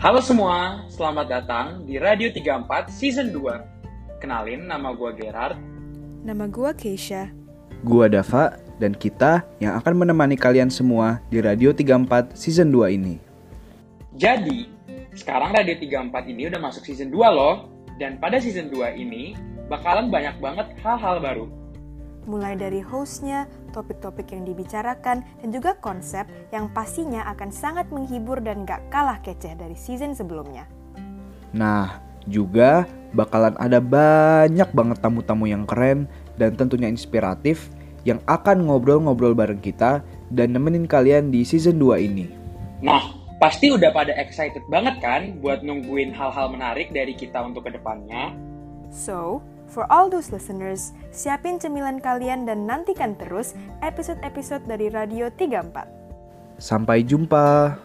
Halo semua, selamat datang di Radio 34 Season 2. Kenalin, nama gue Gerard. Nama gua Keisha. Gua Dava dan kita yang akan menemani kalian semua di Radio 34 Season 2 ini. Jadi, sekarang Radio 34 ini udah masuk Season 2 loh. Dan pada Season 2 ini, bakalan banyak banget hal-hal baru. Mulai dari hostnya, topik-topik yang dibicarakan, dan juga konsep yang pastinya akan sangat menghibur dan gak kalah kece dari season sebelumnya. Nah, juga bakalan ada banyak banget tamu-tamu yang keren dan tentunya inspiratif yang akan ngobrol-ngobrol bareng kita dan nemenin kalian di season 2 ini. Nah, pasti udah pada excited banget kan buat nungguin hal-hal menarik dari kita untuk ke depannya. So, for all those listeners, siapin cemilan kalian dan nantikan terus episode-episode dari Radio 34. Sampai jumpa.